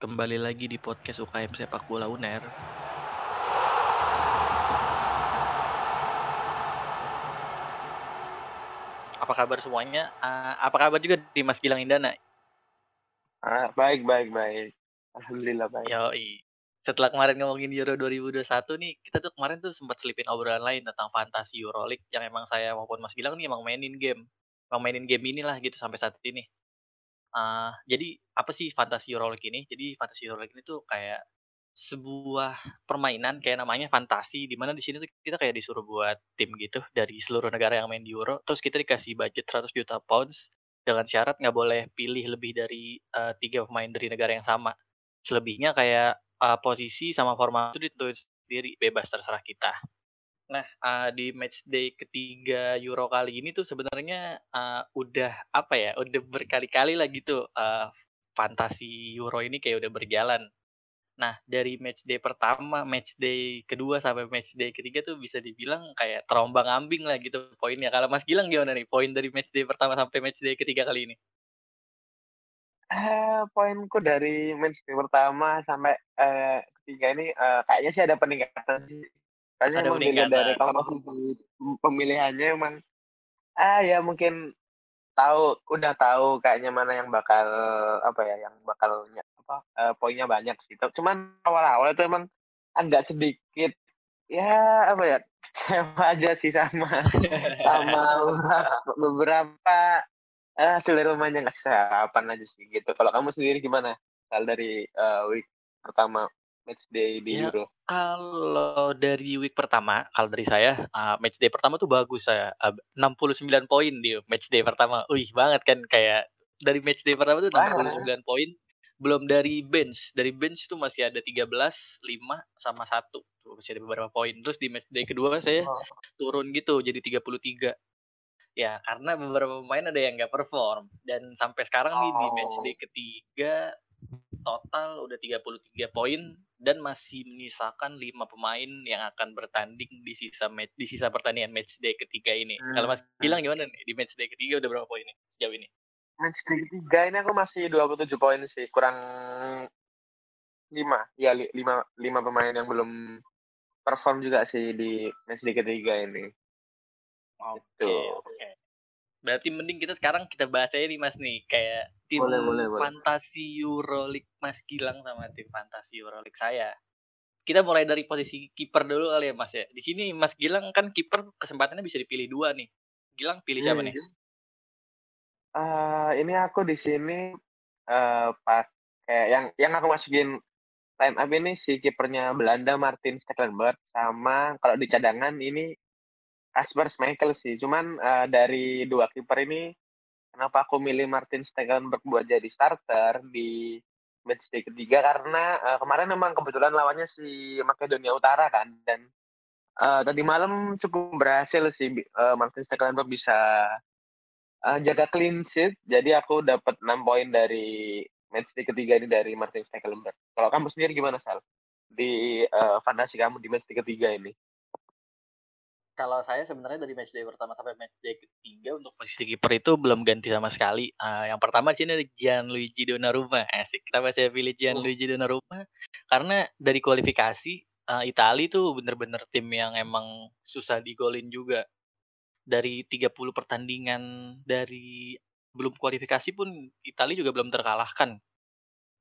kembali lagi di podcast UKM Sepak Bola UNER. Apa kabar semuanya? Uh, apa kabar juga di Mas Gilang Indana? Ah, baik, baik, baik. Alhamdulillah baik. Yoi. Setelah kemarin ngomongin Euro 2021 nih, kita tuh kemarin tuh sempat selipin obrolan lain tentang fantasi Euroleague yang emang saya maupun Mas Gilang nih emang mainin game. Emang mainin game inilah gitu sampai saat ini. Uh, jadi apa sih fantasi Euroleague ini? Jadi fantasi Euroleague ini tuh kayak sebuah permainan kayak namanya fantasi di mana di sini tuh kita kayak disuruh buat tim gitu dari seluruh negara yang main di Euro. Terus kita dikasih budget 100 juta pounds dengan syarat nggak boleh pilih lebih dari uh, tiga pemain dari negara yang sama. Selebihnya kayak uh, posisi sama format itu ditentuin sendiri bebas terserah kita Nah, uh, di match day ketiga Euro kali ini tuh sebenarnya uh, udah apa ya? Udah berkali-kali lah gitu uh, fantasi Euro ini kayak udah berjalan. Nah, dari match day pertama, match day kedua sampai match day ketiga tuh bisa dibilang kayak terombang-ambing lah gitu poinnya. Kalau Mas Gilang gimana nih poin dari match day pertama sampai match day ketiga kali ini? Eh, poinku dari match day pertama sampai uh, ketiga ini uh, kayaknya sih ada peningkatan Kayaknya emang dilihat dari komposisi pemilihannya emang ah ya mungkin tahu udah tahu kayaknya mana yang bakal apa ya yang bakal apa uh, poinnya banyak sih. Cuman awal-awal itu emang agak sedikit ya apa ya sama aja sih sama sama beberapa uh, hasil dari rumahnya nggak sarapan aja sih gitu. Kalau kamu sendiri gimana? Hal dari uh, week pertama match day di ya, Euro? Kalau dari week pertama, kalau dari saya uh, match day pertama tuh bagus saya uh, 69 poin di match day pertama. Wih banget kan kayak dari match day pertama tuh 69 poin. Belum dari bench, dari bench itu masih ada 13, 5 sama 1. Tuh masih ada beberapa poin. Terus di match day kedua saya oh. turun gitu jadi 33. Ya, karena beberapa pemain ada yang nggak perform dan sampai sekarang oh. nih di match day ketiga total udah 33 poin dan masih menyisakan lima pemain yang akan bertanding di sisa match di sisa pertandingan match day ketiga ini. Hmm. Kalau Mas bilang gimana nih di match day ketiga udah berapa poin nih sejauh ini? Match day ketiga ini aku masih 27 poin sih, kurang lima ya lima lima pemain yang belum perform juga sih di match day ketiga ini. Oke. Okay, gitu. okay. Berarti mending kita sekarang kita bahas aja nih Mas nih kayak tim boleh, boleh, fantasi Euroleague Mas Gilang sama tim fantasi Euroleague saya. Kita mulai dari posisi kiper dulu kali ya Mas ya. Di sini Mas Gilang kan kiper kesempatannya bisa dipilih dua nih. Gilang pilih siapa hmm. nih? Uh, ini aku di sini uh, pakai yang yang aku masukin line up ini si kipernya Belanda Martin Stekelenburg sama kalau di cadangan ini Kasper Schmeichel sih. Cuman uh, dari dua kiper ini kenapa aku milih Martin Stekelenburg buat jadi starter di match day ketiga karena uh, kemarin memang kebetulan lawannya si Makedonia Utara kan dan uh, tadi malam cukup berhasil sih uh, Martin Stekelenburg bisa uh, jaga clean sheet. Jadi aku dapat 6 poin dari match day ketiga ini dari Martin Stekelenburg. Kalau kamu sendiri gimana Sal? Di uh, fantasi kamu di match day ketiga ini? Kalau saya sebenarnya dari match day pertama sampai match day ketiga untuk posisi kiper itu belum ganti sama sekali. Uh, yang pertama sini ada Gianluigi Donnarumma. Asik. Kenapa saya pilih Gianluigi. Donnarumma? Karena dari kualifikasi uh, Italia itu bener-bener tim yang emang susah digolin juga. Dari 30 pertandingan dari belum kualifikasi pun Italia juga belum terkalahkan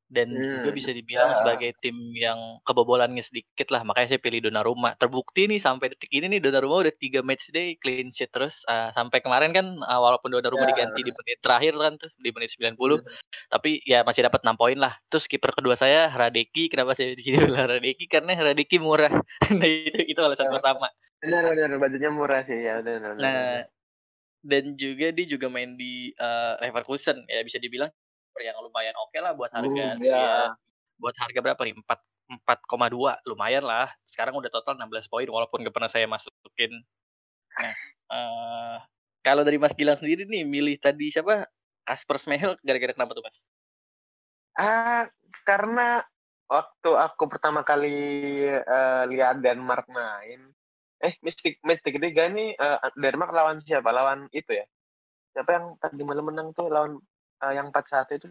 dan hmm, juga bisa dibilang ya. sebagai tim yang kebobolannya sedikit lah. Makanya saya pilih Donnarumma. Terbukti nih sampai detik ini nih Donnarumma udah tiga match day clean sheet terus. Uh, sampai kemarin kan uh, walaupun Donnarumma ya. diganti di menit terakhir kan tuh di menit 90 hmm. tapi ya masih dapat 6 poin lah. Terus kiper kedua saya Radeki. Kenapa saya di sini bilang Radeki? Karena Radeki murah. Nah itu itu alasan ya. pertama. Benar benar. Bajunya murah sih. Ya benar, benar, nah dan juga dia juga main di uh, Leverkusen. Ya bisa dibilang yang lumayan oke okay lah buat harga uh, ya. buat harga berapa nih? 4 4,2 lumayan lah. Sekarang udah total 16 poin walaupun gak pernah saya masukin. Nah, uh, kalau dari Mas Gilang sendiri nih milih tadi siapa? Kasper Smehel gara-gara kenapa tuh, Mas? Ah, karena waktu aku pertama kali uh, lihat Denmark main, eh Mystic Mystic ketiga ini uh, Denmark lawan siapa? Lawan itu ya? Siapa yang tadi malam menang tuh lawan uh, yang 41 itu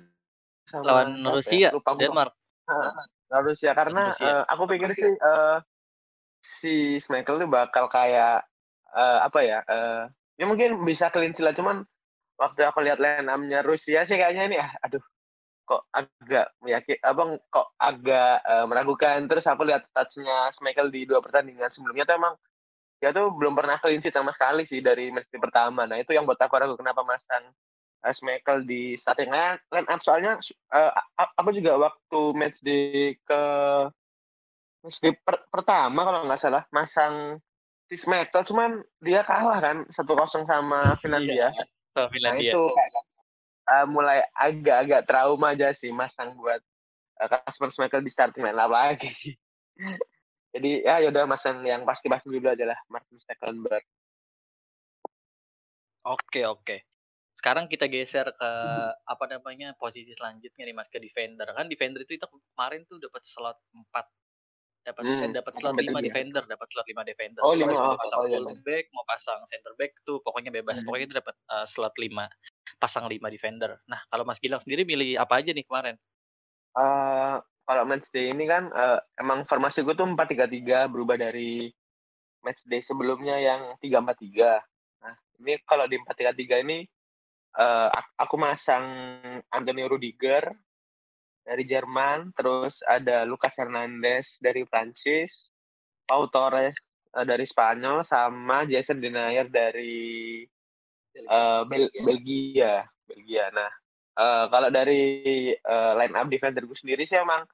sama lawan Rusia, ya? lupa Denmark. harus ya karena uh, aku pikir sih uh, si Schmeichel tuh bakal kayak uh, apa ya? Uh, ya mungkin bisa clean lah. Cuman waktu aku lihat line Rusia sih kayaknya ini ah, aduh kok agak yakin abang kok agak uh, meragukan. Terus aku lihat statsnya Schmeichel di dua pertandingan sebelumnya tuh emang dia tuh belum pernah clean sheet sama sekali sih dari match pertama. Nah itu yang buat aku ragu kenapa masang uh, Schmeichel di starting line, line up soalnya uh, aku juga waktu match di ke match di per, pertama kalau nggak salah masang si Schmeichel cuman dia kalah kan satu kosong sama Finlandia iya sama Finlandia. Nah itu uh, mulai agak-agag trauma aja sih masang buat uh, Kasper Schmeichel di starting line lagi. Jadi ya yaudah masang yang pasti-pasti dulu aja lah Martin Stecklenburg. Oke oke. Sekarang kita geser ke apa namanya posisi selanjutnya nih mas ke defender kan defender itu itu kemarin tuh dapat slot 4 dapat hmm. Eh, dapat slot lima defender, dapat slot lima defender. Oh, lima. Mau pasang oh, iya. back, mau pasang center back tuh pokoknya bebas. Hmm. Pokoknya itu dapat uh, slot lima, pasang lima defender. Nah, kalau Mas Gilang sendiri milih apa aja nih kemarin? Uh, kalau match day ini kan uh, emang formasi gue tuh empat tiga tiga berubah dari match day sebelumnya yang tiga empat tiga. Nah, ini kalau di empat tiga tiga ini uh, aku masang Antonio Rudiger, dari Jerman, terus ada Lucas Hernandez dari Prancis, Pau Torres uh, dari Spanyol, sama Jason Denayer dari uh, Bel Belgia. Belgia. Nah, uh, kalau dari uh, line up defender gue sendiri sih emang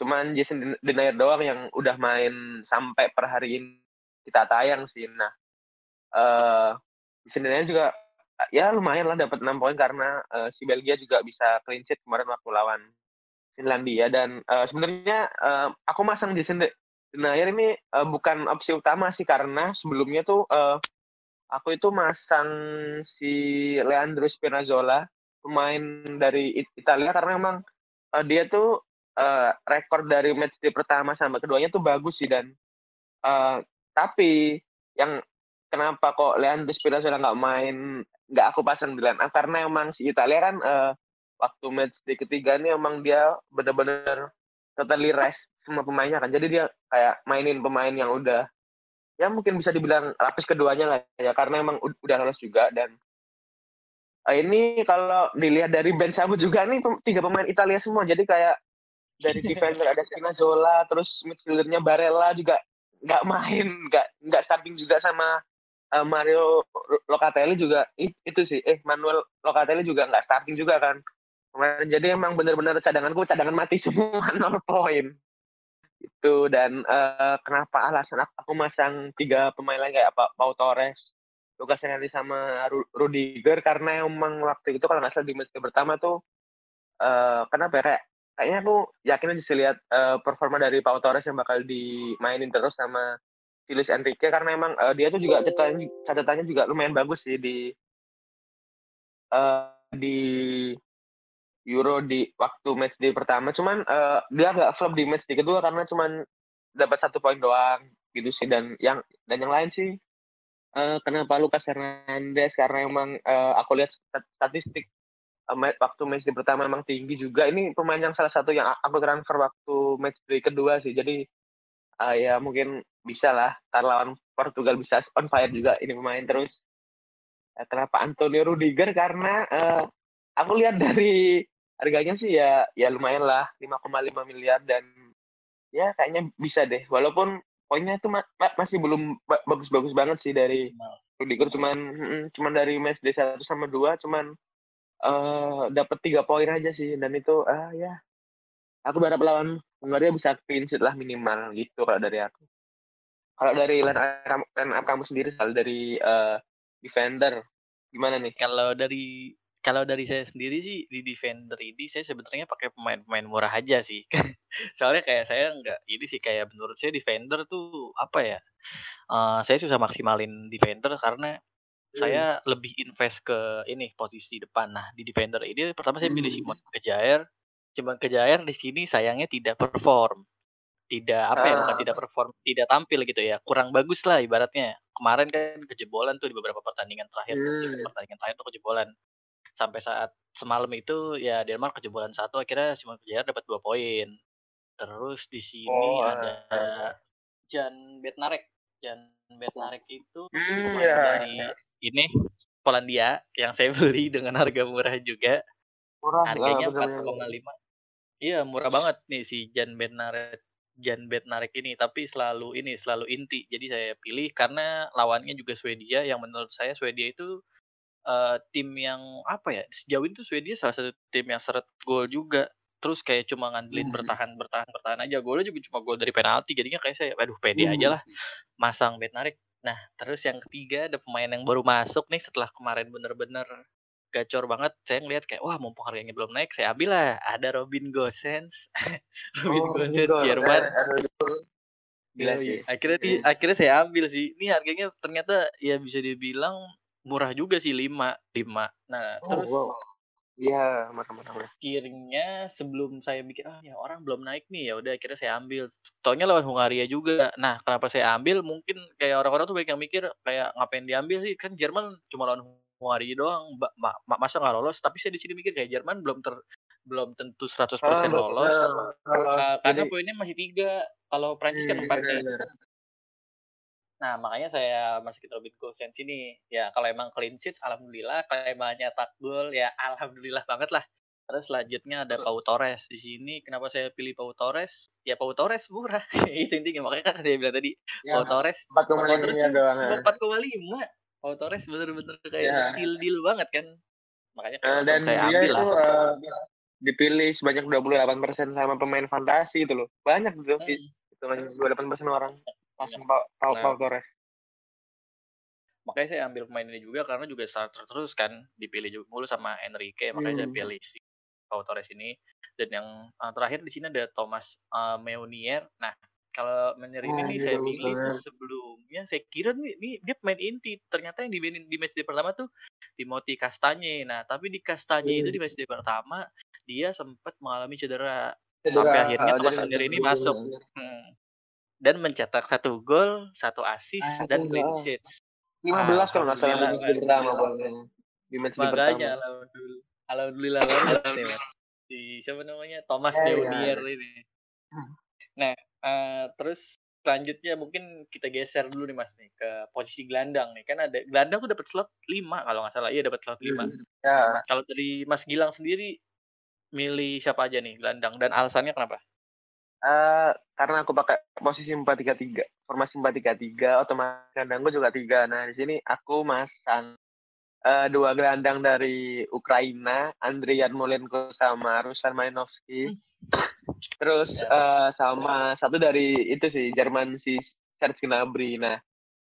cuman Jason Denayer doang yang udah main sampai per hari ini kita tayang sih. Nah, uh, Jason Denayer juga ya lumayan lah dapat 6 poin karena uh, si Belgia juga bisa clean sheet kemarin waktu lawan Finlandia dan uh, sebenarnya uh, aku masang di sini Denayer ini uh, bukan opsi utama sih karena sebelumnya tuh uh, aku itu masang si Leandro Spinazzola pemain dari Italia karena memang uh, dia tuh uh, rekor dari match di pertama sama keduanya tuh bagus sih dan uh, tapi yang kenapa kok Leandro Spinazzola nggak main nggak aku pasang di line up? Karena emang si Italia kan uh, waktu match di ketiga ini emang dia benar-benar totally rest semua pemainnya kan. Jadi dia kayak mainin pemain yang udah ya mungkin bisa dibilang lapis keduanya lah ya karena emang udah lolos juga. Dan uh, ini kalau dilihat dari bench aku juga nih tiga pemain Italia semua. Jadi kayak dari defender ada Spinazzola terus midfieldernya Barella juga nggak main nggak nggak starting juga sama uh, Mario Locatelli juga itu sih. Eh Manuel Locatelli juga nggak starting juga kan. Jadi emang bener-bener cadanganku cadangan mati semua nol poin. Itu dan uh, kenapa alasan aku masang tiga pemain lain kayak Pak Pau Torres, Lucas Hernandez sama Rudiger karena emang waktu itu kalau nggak salah di match pertama tuh uh, kenapa ya kayak kayaknya aku yakin aja sih lihat uh, performa dari Pau Torres yang bakal dimainin terus sama Luis Enrique karena emang uh, dia tuh juga catatannya, juga lumayan bagus sih di uh, di Euro di waktu match day pertama. Cuman uh, dia nggak flop di match day kedua karena cuman dapat satu poin doang gitu sih. Dan yang dan yang lain sih uh, kenapa Lucas Hernandez karena emang uh, aku lihat statistik waktu match day pertama emang tinggi juga. Ini pemain yang salah satu yang aku transfer waktu match day kedua sih. Jadi uh, ya mungkin bisa lah tar lawan Portugal bisa on fire juga ini pemain terus. Uh, kenapa Antonio Rudiger? Karena uh, aku lihat dari harganya sih ya ya lumayan lah 5,5 miliar dan ya kayaknya bisa deh. Walaupun poinnya itu ma ma masih belum bagus-bagus banget sih dari Rudiger. Cuman mm, cuman dari match d satu sama dua cuman uh, dapat tiga poin aja sih. Dan itu ah uh, ya. Aku berharap lawan Hungaria bisa clean sheet lah minimal gitu kalau dari aku kalau dari line up, line up kamu sendiri soal dari uh, defender gimana nih kalau dari kalau dari saya sendiri sih di defender ini saya sebenarnya pakai pemain-pemain murah aja sih. Soalnya kayak saya nggak ini sih kayak menurut saya defender tuh apa ya? Uh, saya susah maksimalin defender karena hmm. saya lebih invest ke ini posisi depan. Nah di defender ini pertama saya pilih hmm. Simon Kejair. Simon Kejair di sini sayangnya tidak perform tidak apa ya bukan tidak perform tidak tampil gitu ya kurang bagus lah ibaratnya kemarin kan kejebolan tuh di beberapa pertandingan terakhir hmm. pertandingan terakhir tuh kejebolan sampai saat semalam itu ya Denmark kejebolan satu akhirnya Simon Kjaer dapat dua poin Terus di sini Oh, ada heeh. Jan Bednarek. Jan Bednarek itu main iya. dari ini Polandia yang saya beli dengan harga murah juga. Murah, Harganya empat koma lima. Iya, murah banget nih si Jan Bednarek Jan Bednarek ini, tapi selalu ini, selalu inti. Jadi saya pilih karena lawannya juga Swedia yang menurut saya Swedia itu, eee, tim yang apa ya, sejauh ini tuh Swedia salah satu tim yang seret gol juga. Terus kayak cuma ngandelin Mmm. bertahan bertahan bertahan aja, golnya juga cuma gol dari penalti, jadinya kayak saya, aduh pede Mmm. ajalah masang Bednarek. Nah, terus yang ketiga ada pemain yang baru masuk nih setelah kemarin bener-bener gacor banget, saya ngelihat kayak, wah mumpung harganya belum naik, saya ambillah, ada Robin Gosens. Robin Oh, Gosens Jerman. eh, gila sih. akhirnya di akhirnya saya ambil sih. Ini harganya ternyata ya bisa dibilang murah juga sih, 5 5. Nah, Oh, terus wow. Iya, murah murah murah. akhirnya sebelum saya mikir, "Ah, ini orang belum naik nih," ya udah akhirnya saya ambil. Taunya lawan Hungaria juga. Nah, kenapa saya ambil, mungkin kayak orang-orang tuh banyak yang mikir kayak, "Ngapain diambil sih? Kan Jerman cuma lawan Hungaria doang, ma ma masa nggak lolos?" Tapi saya di sini mikir kayak Jerman belum ter belum tentu 100% Oh, lolos, lolos. eee, karena Jadi poinnya masih 3, kalau Prancis kan 4 bener nih. bener. Nah, makanya saya masukin Robin Gosens ini. Ya kalau emang clean sheet alhamdulillah, kalau emang nyetak gol ya alhamdulillah banget lah. Terus selanjutnya ada Pau Torres. Di sini kenapa saya pilih Pau Torres, ya Pau Torres murah, itu intinya. Makanya kan saya bilang tadi, Ya, Pau Torres empat koma lima tuh doang, cuma heeh. 4,5. Pau Torres bener-bener kayak Iya. steal deal banget kan. Makanya langsung dan saya dia ambil itu, lah. eee, dipilih sebanyak 28% sama pemain fantasi itu loh. Banyak gitu, i Mhm. hitungannya 28% orang Banyak. pasang Pau Pau Nah Torres. makanya saya ambil pemain ini juga karena juga starter terus kan, dipilih juga mulu sama Enrique, makanya saya Mmm. pilih si Pau Torres ini. Dan yang, eee, terakhir di sini ada Thomas, eee, Meunier. Nah, kalau Meunier ini nih saya pilih sebelumnya saya kira nih nih dia pemain inti, ternyata yang dimainin di matchday pertama tuh Timothy Castagne. Nah, tapi di Castagne itu Mmm. di matchday pertama dia sempet mengalami cedera, Cedera, sampai akhirnya heeh, Thomas Meunier ini masuk. Mhm. Dan mencetak 1 gol, 1 assist, dan Aduh, clean heeh. sheets. 15 kalau nggak salah di Alhamdulillah pertama alhamdulillah. di matchday Makanya alhamdulillah banget. Si siapa namanya, Thomas Iya iya ini. Mmm. Nah, eee, terus selanjutnya mungkin kita geser dulu nih, Mas, nih ke posisi gelandang nih. Kan ada gelandang tuh dapat slot 5 kalau nggak salah. Iya dapat slot 5. Mmm, ya. Kalau dari Mas Gilang sendiri, milih siapa aja nih gelandang dan alasannya kenapa? Eee, karena aku pakai posisi 4-3-3, formasi 4-3-3, otomatis gelandangku juga 3. Nah, di sini aku masang, eee, 2 gelandang dari Ukraina, Andriy Yarmolenko sama Ruslan Malinovskyi. Mmm. Terus, eee, sama 1 dari itu sih, Jerman si Serge Gnabry. Nah,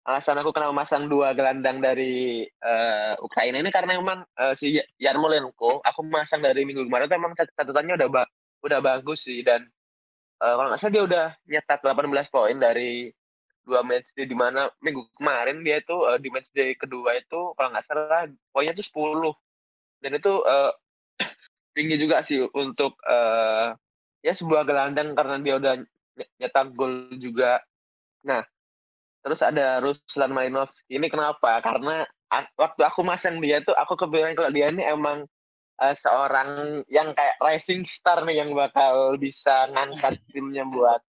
alasan aku kenapa masang 2 gelandang dari, eee, Ukraina ini karena emang, eee, si Ya Yarmolenko aku masang dari minggu kemarin tuh emang cat catatannya udah ba udah bagus sih. Dan, eee, kalau nggak salah dia udah nyetak 18 poin dari 2 matchday di mana minggu kemarin dia itu, eee, di matchday kedua itu kalau nggak salah poinnya tuh 10 dan itu, eee, tinggi juga sih untuk, eee, ya sebuah gelandang karena dia udah nye nyetak gol juga. Nah, terus ada Ruslan Malinovskyi ini kenapa, karena ak waktu aku masang dia tuh aku kepikiran kalau dia ini emang, eee, seorang yang kayak rising star nih yang bakal bisa ngangkat timnya buat,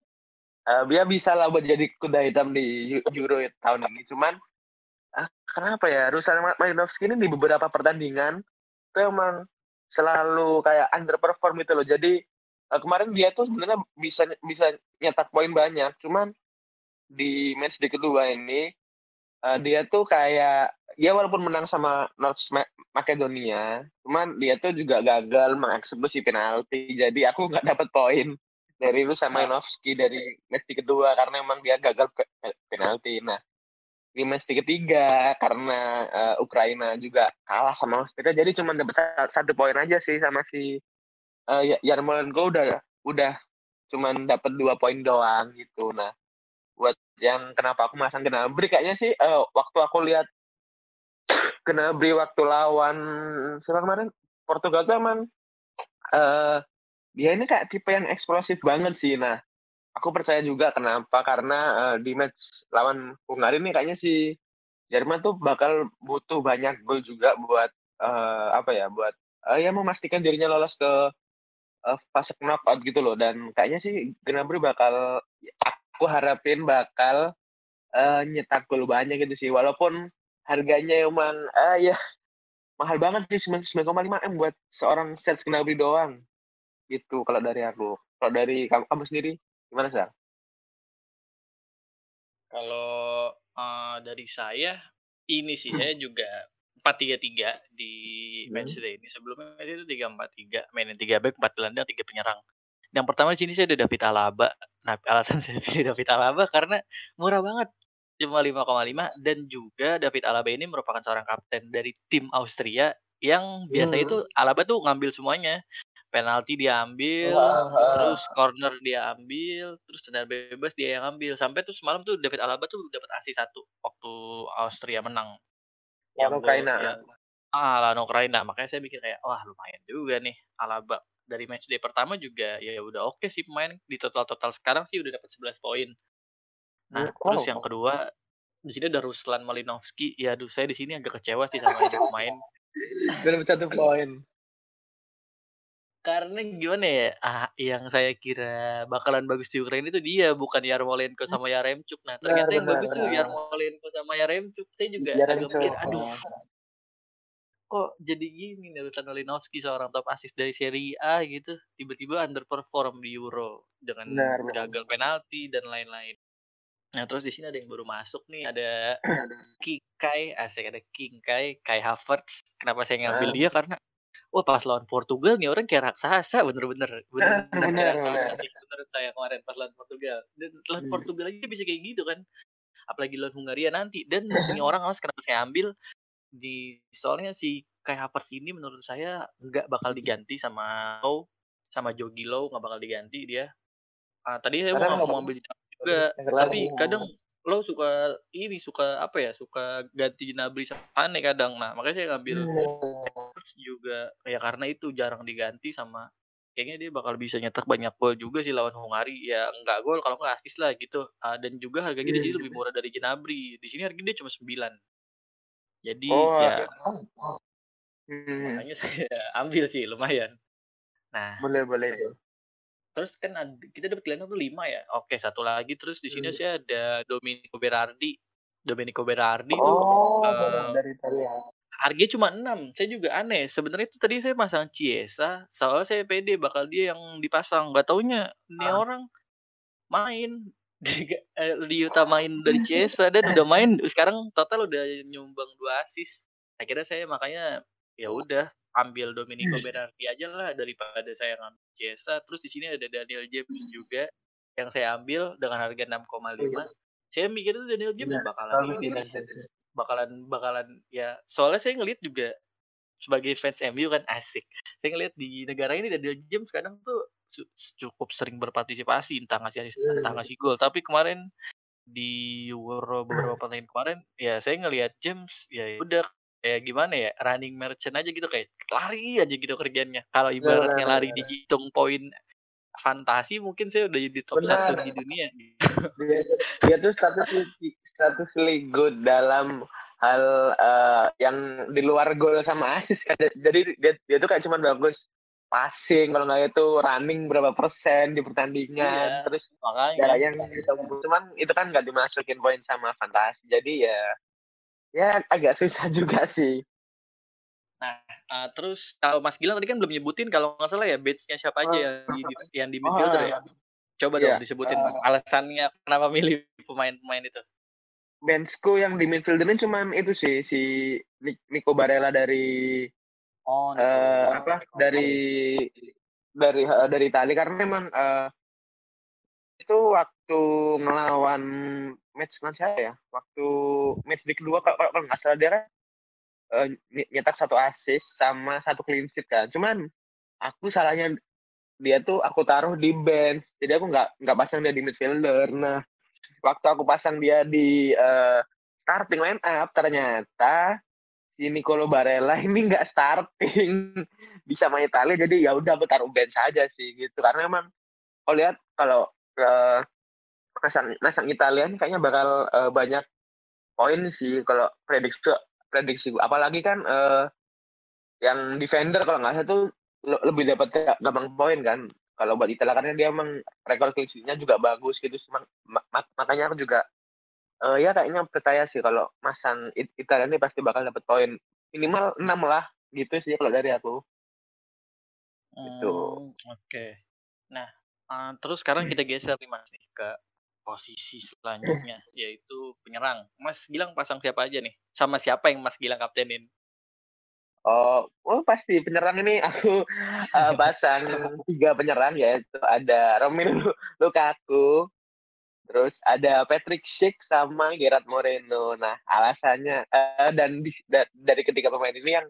eee, dia bisalah buat jadi kuda hitam di Eu Euro tahun ini. Cuman, ah, kenapa ya, Ruslan Ma Malinovskyi ini di beberapa pertandingan itu emang selalu kayak underperform gitu loh. Jadi, eee, kemarin dia tuh sebenarnya bisa bisa nyetak poin banyak, cuman di matchday kedua ini, eee, dia tuh kayak ya walaupun menang sama North Ma Macedonia, cuman dia tuh juga gagal mengeksekusi penalti. Jadi aku nggak dapat poin dari Ruslan Nah. Malinovskyi dari matchday kedua karena emang dia gagal pe pe penalti. Nah, di matchday ketiga karena, eee, Ukraina juga kalah sama Austria jadi cuman dapat sa 1 poin aja sih sama si, eee, Ya Yarmolenko udah udah cuman dapat 2 poin doang gitu. Nah, buat yang kenapa aku masang Gnabry kayaknya sih, eee, waktu aku lihat Gnabry waktu lawan siapa kemarin, Portugal tuh emang, eee, dia ini kayak tipe yang eksplosif banget sih. Nah, aku percaya juga kenapa, karena, eee, di match lawan Hungaria nih kayaknya si Jerman tuh bakal butuh banyak gol juga buat, eee, apa ya, buat, eee, ya memastikan dirinya lolos ke uh, fase knockout gitu loh. Dan kayaknya sih Gnabry bakal aku harapin bakal uh, nyetak gol banyak gitu sih. Walaupun harganya emang uh, ya mahal banget sih 9,5 m buat seorang Serge Gnabry doang gitu kalau dari aku. Kalau dari kamu, kamu sendiri gimana sih kalau uh, dari saya ini sih saya juga empat tiga tiga di hmm. match day ini. Sebelumnya itu tiga empat tiga mainin tiga back empat gelandang tiga penyerang. Yang pertama di sini saya udah David Alaba. Nah alasan saya pilih David Alaba karena murah banget cuma 5,5 dan juga David Alaba ini merupakan seorang kapten dari tim Austria yang biasa hmm. itu Alaba tuh ngambil semuanya penalti dia ambil, terus corner dia ambil, terus tendangan bebas dia yang ambil. Sampai tuh semalam tuh David Alaba tuh dapat asist satu waktu Austria menang. Yang Ukraina. Yang, ah, lawan Ukraina. Makanya saya pikir kayak wah lumayan juga nih Alaba. Dari match day pertama juga ya udah oke okay sih pemain di total-total sekarang sih udah dapat 11 poin. Nah, oh. terus yang kedua di sini ada Ruslan Malinovski. Ya, aduh saya di sini agak kecewa sih sama ini pemain. Dalam satu poin. Karena gimana ya, ah, yang saya kira bakalan bagus di Ukraina itu dia, bukan Yarmolenko hmm. sama Yaremchuk. Nah, ternyata yang bagus tuh Yarmolenko sama Yaremchuk. Saya juga agak mikir, aduh, kok jadi gini nih Rutan Olinovski seorang top assist dari Serie A gitu, tiba-tiba underperform di Euro dengan benar, gagal penalti dan lain-lain. Nah, terus di sini ada yang baru masuk nih, ada Kikai, asik ada Kikai, Kai Havertz. Kenapa saya ngambil dia? Karena wah pas lawan Portugal nih orang kayak raksasa bener-bener bener-bener raksasa sih menurut saya kemarin pas lawan Portugal. Dan lawan hmm. Portugal aja bisa kayak gitu kan apalagi lawan Hungaria nanti. Dan ini orang awas kenapa saya ambil di soalnya si Kai Havertz ini menurut saya nggak bakal diganti sama Low sama Jogi Low nggak bakal diganti dia. Ah, tadi saya mau mau ambil juga tapi kadang lo suka ini suka apa ya suka ganti Gnabry Sane kadang. Nah makanya saya ngambil oh. juga ya karena itu jarang diganti sama kayaknya dia bakal bisa nyetak banyak gol juga sih lawan Hungari ya enggak gol kalau nggak asis lah gitu uh, dan juga harganya di sini lebih murah dari Gnabry di sini harganya dia cuma 9 jadi oh, ya hmm. makanya saya ambil sih lumayan nah boleh boleh Terus kan kita dapat gelandang tuh lima ya. Oke, satu lagi terus di sini hmm. saya ada Domenico Berardi. Domenico Berardi oh, tuh uh, dari Italia. Harganya cuma 6. Saya juga aneh. Sebenarnya itu tadi saya pasang Ciesa, soalnya saya pede bakal dia yang dipasang. Gak taunya ini ah. orang main di, eh, diutamain dari Ciesa dan udah main sekarang total udah nyumbang dua asis. Akhirnya saya makanya ya udah ambil Domenico hmm. Berardi aja lah daripada saya ngambil Jesa. Terus di sini ada Daniel James hmm. juga yang saya ambil dengan harga 6,5. Iya. Saya mikir itu Daniel James ya, bakalan ini bakalan bakalan ya soalnya saya ngelihat juga sebagai fans MU kan asik. Saya ngelihat di negara ini Daniel James kadang tuh cukup sering berpartisipasi entah ngasih iya, entah iya. ngasih gol. Tapi kemarin di Euro beberapa pertandingan kemarin ya saya ngelihat James ya udah kayak gimana ya running merchant aja gitu kayak lari aja gitu kerjanya kalau ibaratnya lari dihitung poin fantasi mungkin saya udah jadi top satu di dunia dia, dia tuh status status good dalam hal uh, yang di luar gol sama asis kan. jadi dia, dia tuh kayak cuma bagus passing kalau nggak itu running berapa persen di pertandingan iya, terus makanya yang gitu. cuman itu kan nggak dimasukin poin sama fantasi jadi ya Ya agak susah juga sih. Nah, uh, terus kalau Mas Gilang tadi kan belum nyebutin kalau nggak salah ya batch-nya siapa aja yang di yang di midfielder ya? Coba dong iya. disebutin Mas alasannya kenapa milih pemain-pemain itu. Benchku yang di midfielder ini cuma itu sih si Nico Barella dari oh, uh, apa dari dari uh, dari Itali karena memang uh, itu waktu ngelawan match mana siapa ya? Waktu match di kedua kalau, kalau nggak salah dia kan uh, nyetak satu assist sama satu clean sheet kan. Cuman aku salahnya dia tuh aku taruh di bench. Jadi aku nggak nggak pasang dia di midfielder. Nah, waktu aku pasang dia di uh, starting line up ternyata si Nicolo Barella ini nggak starting. Bisa main Italia jadi ya udah aku taruh bench saja sih gitu. Karena emang kalau lihat kalau uh, pasang Italia ini kayaknya bakal uh, banyak poin sih kalau prediksi prediksi apalagi kan uh, yang defender kalau nggak salah tuh lebih dapat gampang poin kan. Kalau buat Italia karena dia emang rekor juga bagus gitu. makanya aku juga uh, ya kayaknya percaya sih kalau masang Italia ini pasti bakal dapat poin minimal 6 lah gitu sih kalau dari aku. Gitu. Hmm, Oke. Okay. Nah, uh, terus sekarang kita geser nih Mas nih ke posisi selanjutnya yaitu penyerang. Mas Gilang pasang siapa aja nih? Sama siapa yang Mas Gilang kaptenin? Oh, oh pasti penyerang ini aku uh, pasang tiga penyerang yaitu ada Romelu Lukaku, terus ada Patrick Schick sama Gerard Moreno. Nah alasannya uh, dan di, da, dari ketiga pemain ini yang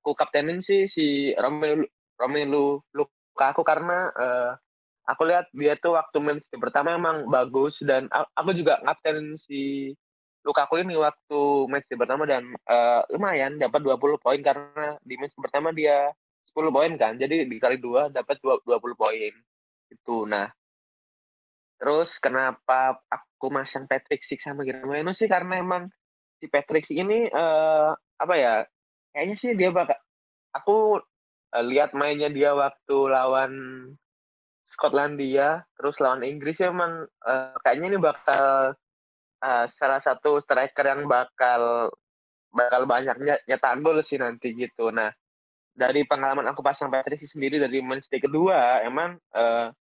aku kaptenin sih si Romelu Romelu Lukaku karena uh, aku lihat dia tuh waktu main pertama emang bagus dan aku juga kaptenin si Lukaku ini waktu match pertama dan uh, lumayan dapat 20 poin karena di match pertama dia 10 poin kan. Jadi dikali dua dapat 20 poin. Itu. Nah, terus kenapa aku masang Patrick Six sama Girmano sih karena emang si Patrick Six ini uh, apa ya? Kayaknya sih dia bakal aku uh, lihat mainnya dia waktu lawan Skotlandia, terus lawan Inggris ya emang uh, kayaknya ini bakal uh, salah satu striker yang bakal bakal banyak nyetak gol sih nanti gitu. Nah, dari pengalaman aku pasang Patrick sendiri dari match kedua, emang uh,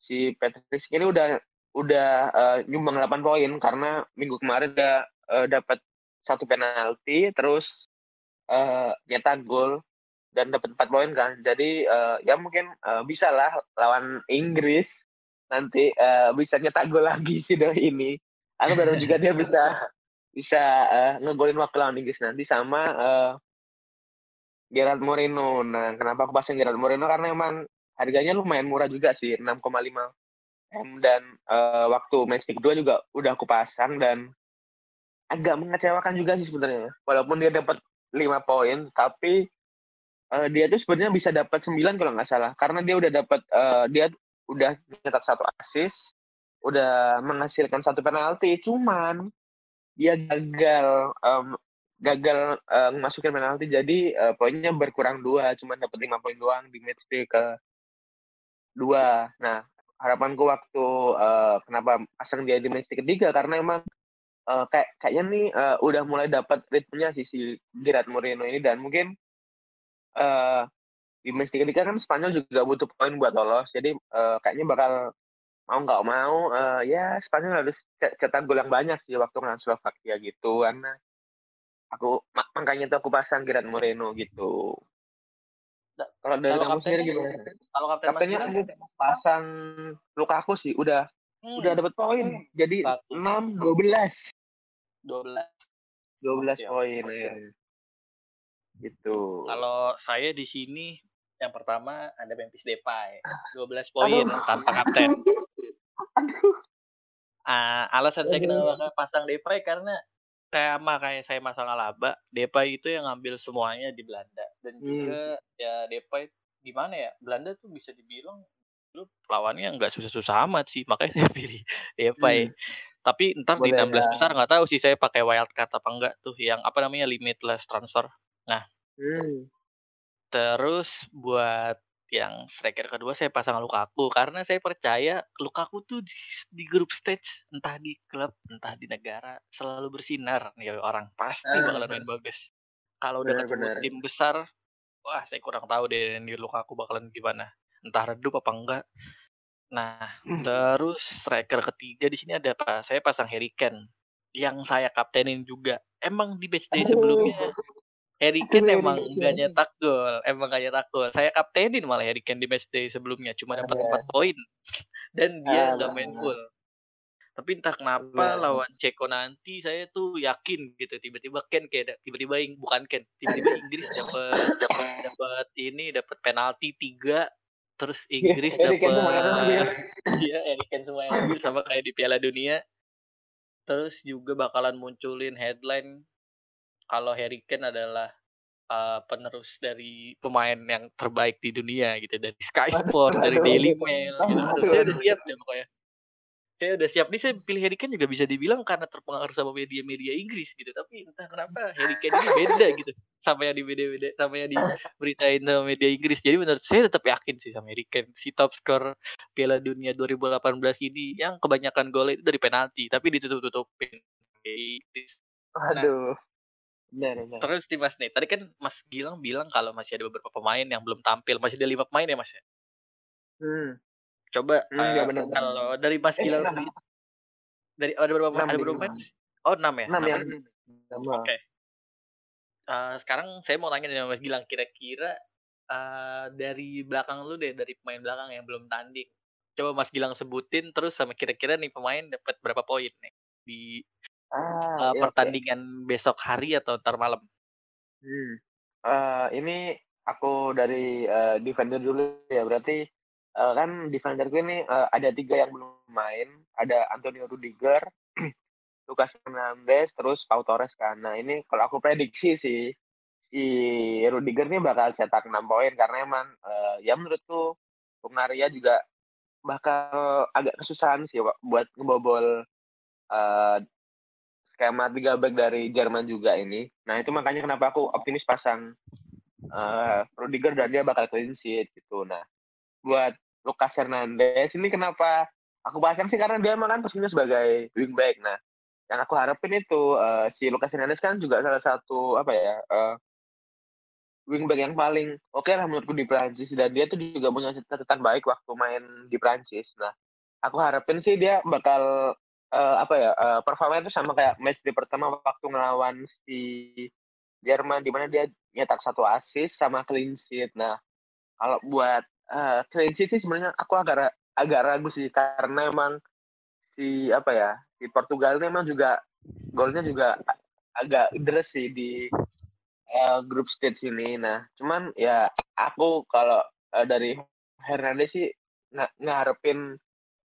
si Patrick ini udah udah uh, nyumbang 8 poin karena minggu kemarin dia uh, dapat satu penalti terus uh, nyetak gol dan dapat 4 poin kan. Jadi uh, ya mungkin uh, bisa lah lawan Inggris nanti uh, bisa nyetak gol lagi sih dari ini aku baru juga dia bisa bisa uh, ngegolin waktu lawan Inggris nanti sama uh, Gerard Moreno. Nah, kenapa aku pasang Gerard Moreno karena emang harganya lumayan murah juga sih, 6,5 M dan uh, waktu match kedua juga udah aku pasang dan agak mengecewakan juga sih sebenarnya. Walaupun dia dapat 5 poin, tapi uh, dia tuh sebenarnya bisa dapat 9 kalau nggak salah karena dia udah dapat uh, dia udah nyetak satu assist udah menghasilkan satu penalti cuman dia gagal um, gagal uh, masukin penalti. Jadi uh, poinnya berkurang dua cuman dapat lima poin doang di match day ke dua. Nah harapanku waktu uh, kenapa pasang dia di match day ketiga karena emang uh, kayak kayaknya nih uh, udah mulai dapat ritmenya si si Gerard Moreno ini. Dan mungkin uh, di match day ketiga kan Spanyol juga butuh poin buat lolos. Jadi uh, kayaknya bakal mau nggak mau uh, ya Spanyol harus cetak gol yang banyak sih waktu ngelawan Slovakia gitu karena aku mak makanya tuh aku pasang Gerard Moreno gitu. Kalau dari kamu sendiri gimana? Kalau kapten kaptennya aku pasang Lukaku sih udah hmm. udah dapat poin hmm. jadi enam dua belas dua belas dua belas poin ya. Gitu. Kalau saya di sini yang pertama ada Memphis Depay, 12 poin tanpa kapten. Uh, alasan saya kenapa pasang Depay karena kayak sama kayak saya masang Alaba, Depay itu yang ngambil semuanya di Belanda dan hmm. juga ya Depay gimana ya Belanda tuh bisa dibilang lu lawannya nggak susah-susah amat sih makanya saya pilih Depay. Hmm. Tapi ntar Boleh di 16 ya. besar nggak tahu sih saya pakai wild card apa enggak tuh yang apa namanya limitless transfer. Nah, hmm. Terus buat yang striker kedua saya pasang Lukaku karena saya percaya Lukaku tuh di, di grup stage entah di klub entah di negara selalu bersinar nih orang pasti ah, bakalan main bagus. Kalau udah ketemu tim besar, wah saya kurang tahu deh di Lukaku bakalan gimana. Entah redup apa enggak. Nah, hmm. terus striker ketiga di sini ada apa? Saya pasang Harry Kane yang saya kaptenin juga. Emang di match day sebelumnya Harry Kane emang nggak nyetak gol, emang nggak nyetak gol. Saya kaptenin malah Harry Kane di matchday sebelumnya, cuma dapat empat poin dan dia nggak main full. Tapi entah kenapa lawan Ceko nanti saya tuh yakin gitu tiba-tiba Ken kayak tiba-tiba bukan Ken, tiba-tiba Inggris dapat dapat dapat ini dapat penalti tiga terus Inggris dapat dia Harry Kane semua yang ambil sama kayak di Piala Dunia. Terus juga bakalan munculin headline kalau Harry Kane adalah uh, penerus dari pemain yang terbaik di dunia gitu dari Sky Sport, dari Daily Mail gitu. Aduh, saya udah siap ya pokoknya. saya udah siap. Nih saya pilih Harry Kane juga bisa dibilang karena terpengaruh sama media-media Inggris gitu tapi entah kenapa Harry Kane ini beda gitu sama yang di media-media sama yang diberitain sama media Inggris. Jadi menurut saya tetap yakin sih sama Harry Kane. Si top skor Piala Dunia 2018 ini yang kebanyakan gol itu dari penalti tapi ditutup-tutupin. Inggris. Nah, Aduh. Benar, benar. Terus nih Mas nih, tadi kan Mas Gilang bilang kalau masih ada beberapa pemain yang belum tampil, masih ada lima pemain ya Mas ya? Hmm. Coba Hmm, ya uh, benar. kalau dari Mas Eh, Gilang enam. sendiri, dari ada berapa Enam, ada berapa pemain? Oh enam ya? Enam ya? sama. Oke. Eh, sekarang saya mau tanya sama Mas Gilang, kira-kira eh, dari belakang lu deh, dari pemain belakang yang belum tanding. Coba Mas Gilang sebutin terus sama kira-kira nih pemain dapat berapa poin nih di Ah, oke. pertandingan besok hari atau ntar malam? Hmm. Eh, ini aku dari eh, defender dulu ya. Berarti eh, kan defenderku ini eh, ada tiga yang belum main. Ada Antonio Rudiger, Lucas Hernandez, terus Pau Torres kan. Nah ini kalau aku prediksi sih si Rudiger ini bakal cetak 6 poin karena emang eh, ya menurutku Hungaria juga bakal agak kesusahan sih buat ngebobol eh, skema tiga back dari Jerman juga ini. Nah itu makanya kenapa aku optimis pasang eh, Rudiger dan dia bakal clean sheet gitu. Nah buat Lucas Hernandez ini kenapa aku pasang sih karena dia emang kan posisinya sebagai wingback. Nah yang aku harapin itu eh, si Lucas Hernandez kan juga salah satu apa ya eh, wingback yang paling oke lah menurutku di Prancis dan dia tuh juga punya catatan baik waktu main di Prancis. Nah aku harapin sih dia bakal eh, apa ya eh, performanya itu sama kayak match di pertama waktu ngelawan si Jerman di mana dia nyetak satu assist sama clean sheet. Nah kalau buat eh, clean sheet sih sebenarnya aku agak agak ragu sih karena emang si apa ya di Portugal ini emang juga golnya juga agak deres sih di eh, grup stage ini. Nah, cuman ya aku kalau eh, dari Hernandez sih nga- ngarepin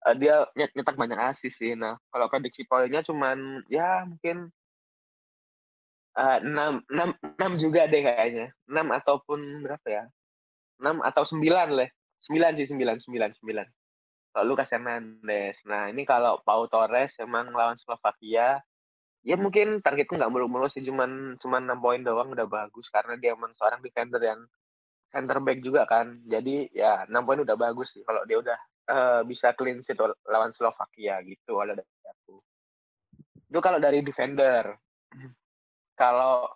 eh, dia nyet- nyetak banyak assist sih. Nah, kalau prediksi poinnya cuman ya mungkin eh, 6, 6, 6 juga deh kayaknya. 6 ataupun berapa ya? 6 atau 9 lah. 9 sih 9, 9, 9. Kalau Lucas Hernandez. Nah, ini kalau Pau Torres emang lawan Slovakia, ya mungkin targetku nggak muluk-muluk sih, cuman cuman 6 poin doang udah bagus karena dia emang seorang defender yang center back juga kan. Jadi ya 6 poin udah bagus sih kalau dia udah eh, bisa clean sheet lawan Slovakia gitu kalau dari aku. Itu kalau dari defender. Kalau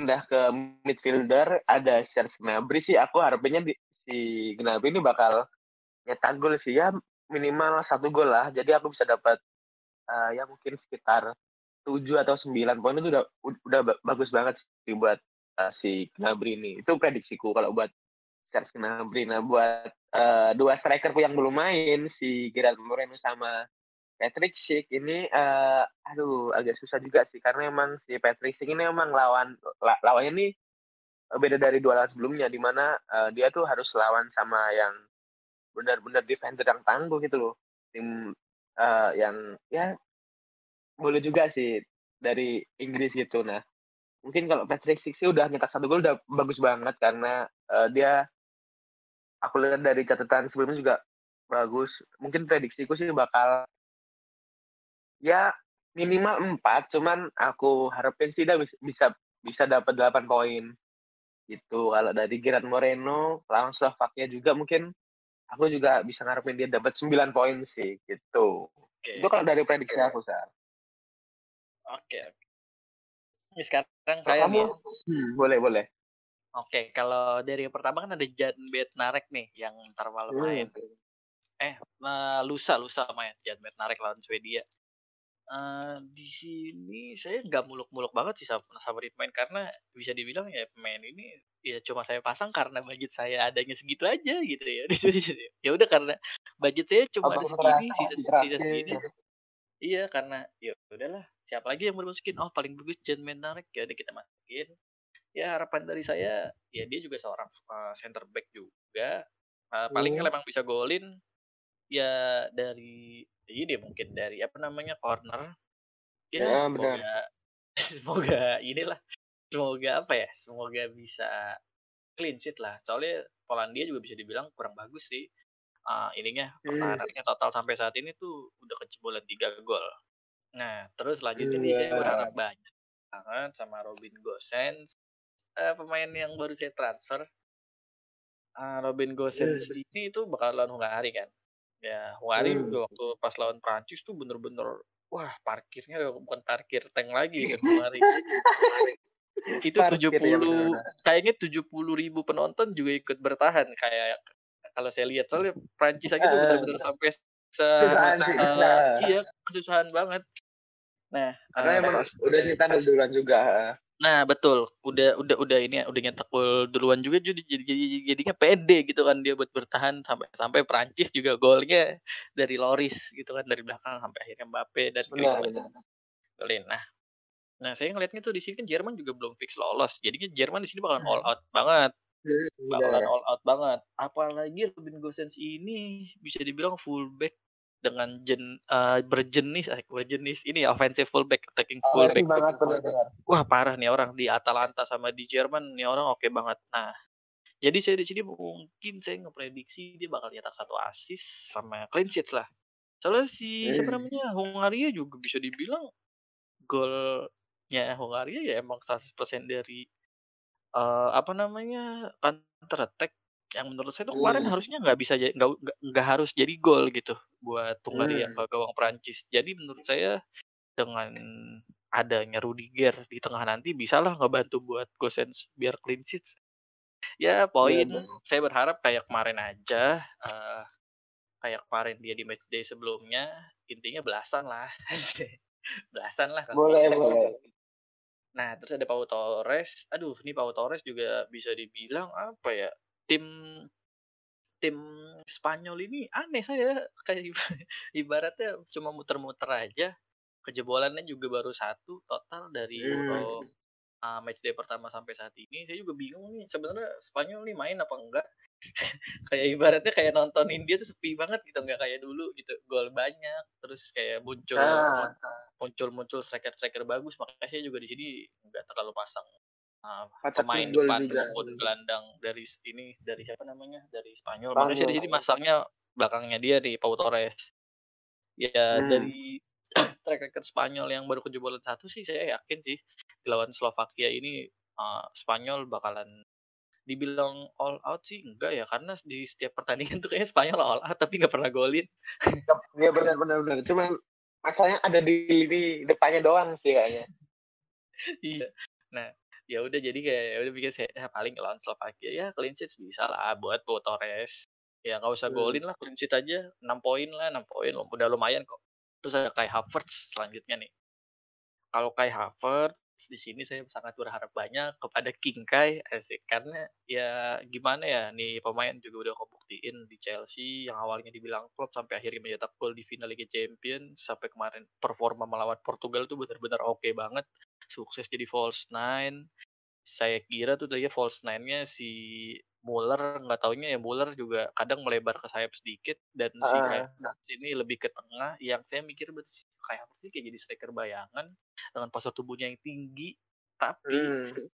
pindah ke midfielder ada Serge Gnabry sih aku harapinnya di, si Gnabry ini bakal nyetak gol sih ya minimal satu gol lah. Jadi aku bisa dapat eh, ya mungkin sekitar 7 atau 9 poin itu udah udah ba- bagus banget sih buat eh, si Gnabry ini. Itu prediksiku kalau buat Serge Gnabry. Nah, buat eh, dua strikerku yang belum main si Gerard Moreno sama Patrick Schick ini eh, aduh agak susah juga sih karena emang si Patrick Schick ini emang lawan la- lawannya ini beda dari dua lawan sebelumnya di mana eh, dia tuh harus lawan sama yang benar-benar defender yang tangguh gitu loh. Tim eh, yang ya boleh juga sih dari Inggris gitu. Nah, mungkin kalau Patrick Schick sih udah nyetak satu gol udah bagus banget karena eh, dia aku lihat dari catatan sebelumnya juga bagus. Mungkin prediksiku sih bakal ya minimal 4, cuman aku harapin sih dia bis- bisa bisa dapat 8 poin. Gitu. Kalau dari Gerard Moreno lawan Slovakia juga mungkin aku juga bisa ngarepin dia dapat 9 poin sih gitu. Oke. Itu kalau dari prediksi aku, Sar. Oke. oke. Ini sekarang saya kamu nih. hmm, boleh boleh. Oke, kalau dari yang pertama kan ada Jan Bednarek nih yang ntar malam main. Hmm. Eh, eh, lusa lusa main Jan Bednarek lawan Swedia. Eh, di sini saya nggak muluk-muluk banget sih sama, sama main karena bisa dibilang ya pemain ini ya cuma saya pasang karena budget saya adanya segitu aja gitu ya. ya udah karena budget saya cuma ada Apa pun segini, sisa sisa segini. Iya karena ya udahlah siapa lagi yang mau dimasukin? Oh paling bagus Jan Bednarek ya udah kita masukin. Ya harapan dari saya ya dia juga seorang uh, center back juga. Uh, paling Hmm. kalau emang bisa golin ya dari ini deh mungkin dari apa namanya corner. Ya, Ya, semoga benar. semoga inilah semoga apa ya? Semoga bisa clean sheet lah. Soalnya Polandia juga bisa dibilang kurang bagus sih. uh, ininya hmm. pertahanannya total sampai saat ini tuh udah kejebolan tiga gol. Nah, terus lanjutnya nih saya berharap banyak banget sama Robin Gosens, uh, pemain yang baru saya transfer. Uh, Robin Gosens hmm. ini itu bakal lawan Hungari kan. Ya, Hungari hmm. juga waktu pas lawan Prancis tuh bener-bener wah parkirnya bukan parkir tank lagi kan Hungari. itu tujuh puluh kayaknya tujuh puluh ribu penonton juga ikut bertahan kayak kalau saya lihat soalnya Prancis aja tuh uh, benar-benar sampai se uh, iya kesusahan banget nah karena uh, emang udah nyetak duluan juga nah betul udah udah udah ini udah nyetak gol duluan juga jadi jadi jadinya pede gitu kan dia buat bertahan sampai sampai Prancis juga golnya dari Loris gitu kan dari belakang sampai akhirnya Mbappe dan Griezmann golin nah Nah, saya ngeliatnya tuh di sini kan Jerman juga belum fix lolos. Jadinya Jerman di sini bakalan all out banget. Bakalan all out banget. Apalagi Robin Gosens ini bisa dibilang fullback dengan jen, uh, berjenis eh, berjenis ini offensive fullback attacking fullback. Oh, banget, benar, benar. Wah, parah nih orang di Atalanta sama di Jerman nih orang oke okay banget. Nah, jadi saya di sini mungkin saya ngeprediksi dia bakal nyetak satu assist sama clean sheet lah. Soalnya si eh. siapa namanya Hungaria juga bisa dibilang gol ya Hongaria ya emang 100% dari uh, apa namanya counter attack yang menurut saya tuh kemarin hmm. harusnya nggak bisa nggak nggak harus jadi gol gitu buat Hungaria hmm. ke gawang Prancis. Jadi menurut saya dengan adanya Rudiger di tengah nanti bisalah ngebantu buat Gosens biar clean sheet. Ya poin ya, saya berharap kayak kemarin aja uh, kayak kemarin dia di match day sebelumnya intinya belasan lah. belasan lah. Boleh, boleh. Nah, terus ada Pau Torres. Aduh, ini Pau Torres juga bisa dibilang apa ya? Tim tim Spanyol ini aneh saya kayak ibaratnya cuma muter-muter aja. Kejebolannya juga baru satu total dari Euro uh, match day pertama sampai saat ini. Saya juga bingung nih sebenarnya Spanyol nih main apa enggak? kayak ibaratnya kayak nonton India tuh sepi banget gitu nggak kayak dulu gitu gol banyak terus kayak muncul ah. muncul muncul striker striker bagus makanya saya juga di sini nggak terlalu pasang uh, pemain depan maupun gelandang dari ini dari siapa namanya dari Spanyol, Spanyol. makanya di sini masangnya belakangnya dia di Pau Torres ya hmm. dari track record Spanyol yang baru kejebolan satu sih saya yakin sih lawan Slovakia ini uh, Spanyol bakalan dibilang all out sih enggak ya karena di setiap pertandingan tuh kayaknya Spanyol all out tapi nggak pernah golin. Iya benar benar benar. Cuma masalahnya ada di lini depannya doang sih kayaknya. iya. Nah, ya udah jadi kayak ya udah pikir saya ya, paling lawan Slovakia ya clean sheet bisa lah buat Torres. Ya nggak usah hmm. golin lah clean sheet aja 6 poin lah 6 poin udah lumayan kok. Terus ada kayak Havertz selanjutnya nih kalau Kai Havertz di sini saya sangat berharap banyak kepada King Kai asik. Karena ya gimana ya nih pemain juga udah kebuktiin di Chelsea yang awalnya dibilang klub sampai akhirnya mencetak gol di final Liga Champions sampai kemarin performa melawan Portugal tuh benar-benar oke okay banget. Sukses jadi false nine. Saya kira tuh tadi false nine-nya si Muller nggak taunya ya Muller juga kadang melebar ke sayap sedikit dan uh, si kayak sini lebih ke tengah. Yang saya mikir kayak sih kayak jadi striker bayangan dengan postur tubuhnya yang tinggi tapi hmm.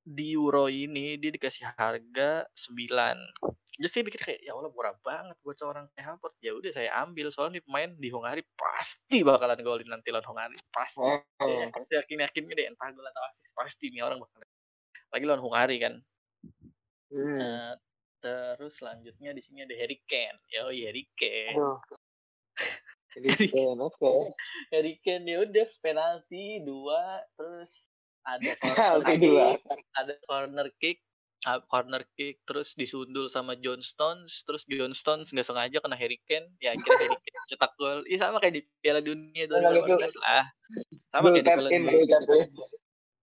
di Euro ini dia dikasih harga 9 jadi saya pikir kayak ya Allah murah banget buat seorang Havertz ya udah saya ambil soalnya nih pemain di Hungari pasti bakalan golin nanti lawan Hungari pasti oh. yakin yakinnya deh entah gol atau asis pasti nih orang bakalan lagi lawan Hungari kan Hmm. Uh, terus selanjutnya di sini ada Harry Kane. Ya, oh Harry Kane. Oh. Harry Kane, oke. Okay. Harry Kane ya udah penalti dua, terus ada corner kick, ada corner kick, uh, corner kick, terus disundul sama John Stones, terus John Stones nggak sengaja kena Harry Kane, ya akhirnya Harry Kane cetak gol. Iya sama kayak di Piala Dunia 2018 lah. Sama kayak di Piala Dunia.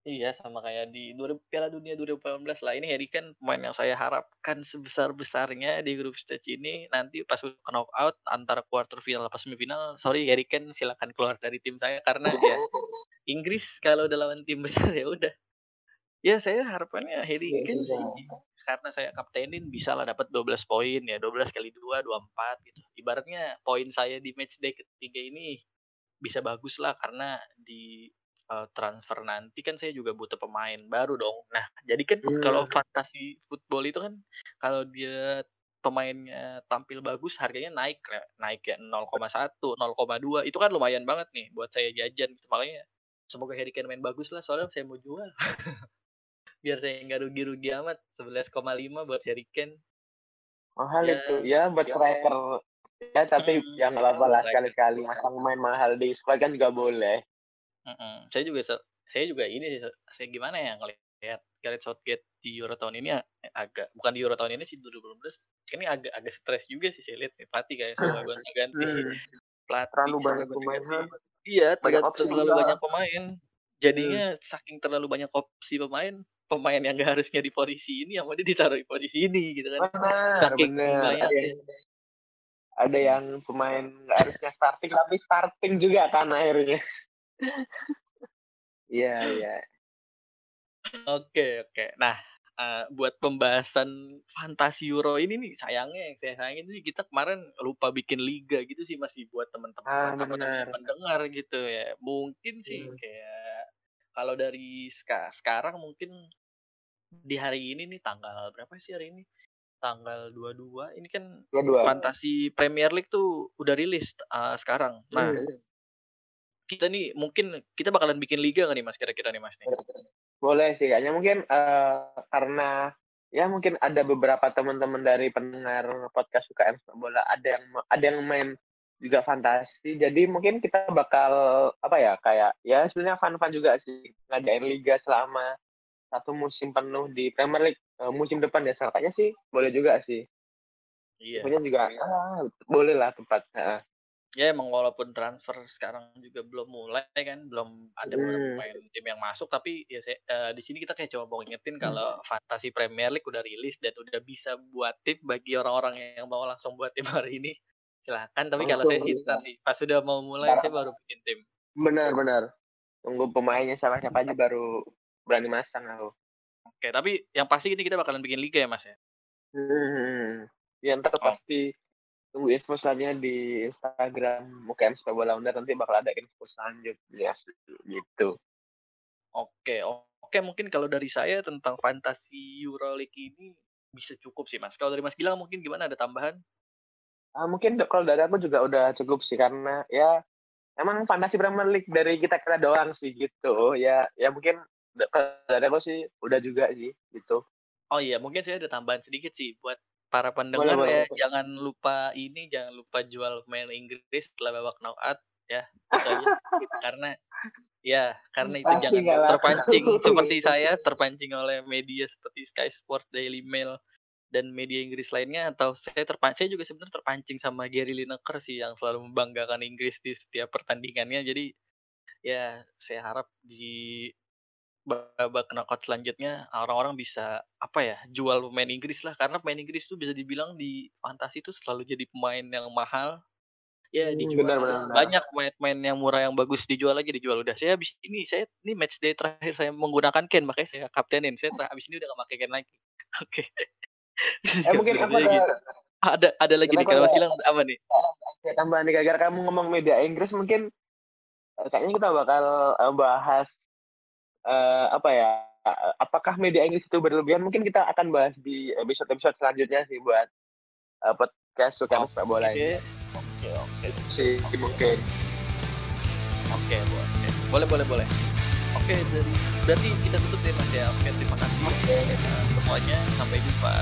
Iya sama kayak di 2000, Piala Dunia 2018 lah. Ini Harry Kane pemain yang saya harapkan sebesar besarnya di grup stage ini. Nanti pas knock out antara quarter final atau semifinal sorry Harry Kane silakan keluar dari tim saya karena ya Inggris kalau udah lawan tim besar ya udah. Ya saya harapannya Harry iya, Kane sih karena saya kaptenin bisa lah dapat 12 poin ya 12 kali 2 24 gitu. Ibaratnya poin saya di match day ketiga ini bisa bagus lah karena di uh, transfer nanti kan saya juga butuh pemain baru dong. Nah, jadi kan hmm. kalau fantasi football itu kan kalau dia pemainnya tampil bagus harganya naik naik ya 0,1, 0,2 itu kan lumayan banget nih buat saya jajan gitu. Makanya semoga Harry Kane main bagus lah soalnya saya mau jual. Biar saya nggak rugi-rugi amat 11,5 buat Harry Kane. Mahal ya, itu. Ya buat striker ya tapi hmm, yang nggak apa-apa lah sekali-kali masang main mahal di squad kan juga boleh. Mm -mm. Saya juga saya juga ini sih saya gimana ya ngelihat Gareth Southgate di Euro tahun ini ya, agak bukan di Euro tahun ini sih 2012 ini agak agak stres juga sih saya lihat nih pelatih kayak semua gonta ganti hmm. pelatih terlalu banyak pemain. iya terlalu, terlalu banyak pemain. Jadinya hmm. saking terlalu banyak opsi pemain pemain yang gak harusnya di posisi ini yang mau ditaruh di posisi ini gitu kan. Benar, saking yang, ada yang pemain gak harusnya starting tapi starting juga kan akhirnya iya iya Oke oke. Nah, uh, buat pembahasan fantasi Euro ini nih sayangnya yang saya sayangin ini kita kemarin lupa bikin liga gitu sih masih buat teman-teman ah, pendengar gitu ya. Mungkin sih hmm. kayak kalau dari ska sekarang mungkin di hari ini nih tanggal berapa sih hari ini? Tanggal 22. Ini kan 22. fantasi Premier League tuh udah rilis uh, sekarang. Nah, hmm. Kita nih mungkin kita bakalan bikin liga gak nih Mas kira-kira nih Mas nih? Boleh sih kayaknya mungkin uh, karena ya mungkin ada beberapa teman-teman dari pendengar podcast UKM sepak bola ada yang ada yang main juga fantasi. Jadi mungkin kita bakal apa ya kayak ya sebenarnya fun-fun juga sih ngadain liga selama satu musim penuh di Premier League uh, musim depan ya. Kayaknya sih boleh juga sih. Iya. Kemudian juga ah, boleh lah tempat uh, Ya emang walaupun transfer sekarang juga belum mulai kan, belum ada hmm. pemain tim yang masuk, tapi ya saya, uh, di sini kita kayak coba mau ngingetin hmm. kalau Fantasi Premier League udah rilis dan udah bisa buat tim bagi orang-orang yang mau langsung buat tim hari ini, silahkan. Tapi oh, kalau saya sih sih, pas sudah mau mulai saya baru bikin tim. Benar benar. Tunggu pemainnya siapa-siapa aja baru berani masang aku. Oke, tapi yang pasti ini kita bakalan bikin liga ya, Mas ya? Hmm. Ya ntar oh. Tunggu info selanjutnya di Instagram UKM Sepak Bola Undar nanti bakal ada info selanjutnya gitu. Oke, oke mungkin kalau dari saya tentang fantasi Euroleague ini bisa cukup sih Mas. Kalau dari Mas Gilang mungkin gimana ada tambahan? Uh, mungkin kalau dari aku juga udah cukup sih karena ya emang fantasi Premier League dari kita kita doang sih gitu. Ya ya mungkin kalau dari aku sih udah juga sih gitu. Oh iya, mungkin saya ada tambahan sedikit sih buat para pendengar boleh, ya boleh. jangan lupa ini jangan lupa jual pemain Inggris setelah babak knockout ya itu aja. Karena ya karena itu Pasti jangan terpancing seperti saya terpancing oleh media seperti Sky Sport, Daily Mail dan media Inggris lainnya. Atau saya terpancing saya juga sebenarnya terpancing sama Gary Lineker sih yang selalu membanggakan Inggris di setiap pertandingannya. Jadi ya saya harap di babak knockout selanjutnya orang-orang bisa apa ya jual pemain Inggris lah. Karena pemain Inggris tuh bisa dibilang di fantasi tuh selalu jadi pemain yang mahal. Ya hmm, dijual benar, benar, banyak pemain-pemain yang murah yang bagus dijual lagi dijual. Udah saya habis ini saya ini match day terakhir saya menggunakan Ken makanya saya kaptenin. Saya habis ini udah gak pakai Ken lagi. Oke. Eh, mungkin apa ada, gitu. ada ada lagi nih kalau bilang apa nih? Ya, tambahan nih gara-gara kamu ngomong media Inggris mungkin eh, kayaknya kita bakal eh, bahas uh, apa ya apakah media Inggris itu berlebihan? Mungkin kita akan bahas di episode episode selanjutnya sih buat uh, podcast suka sepak bola ini. oke oke. Sih mungkin oke. Boleh boleh boleh oke dari berarti kita tutup deh mas ya. Oke terima kasih. Okay. semuanya sampai jumpa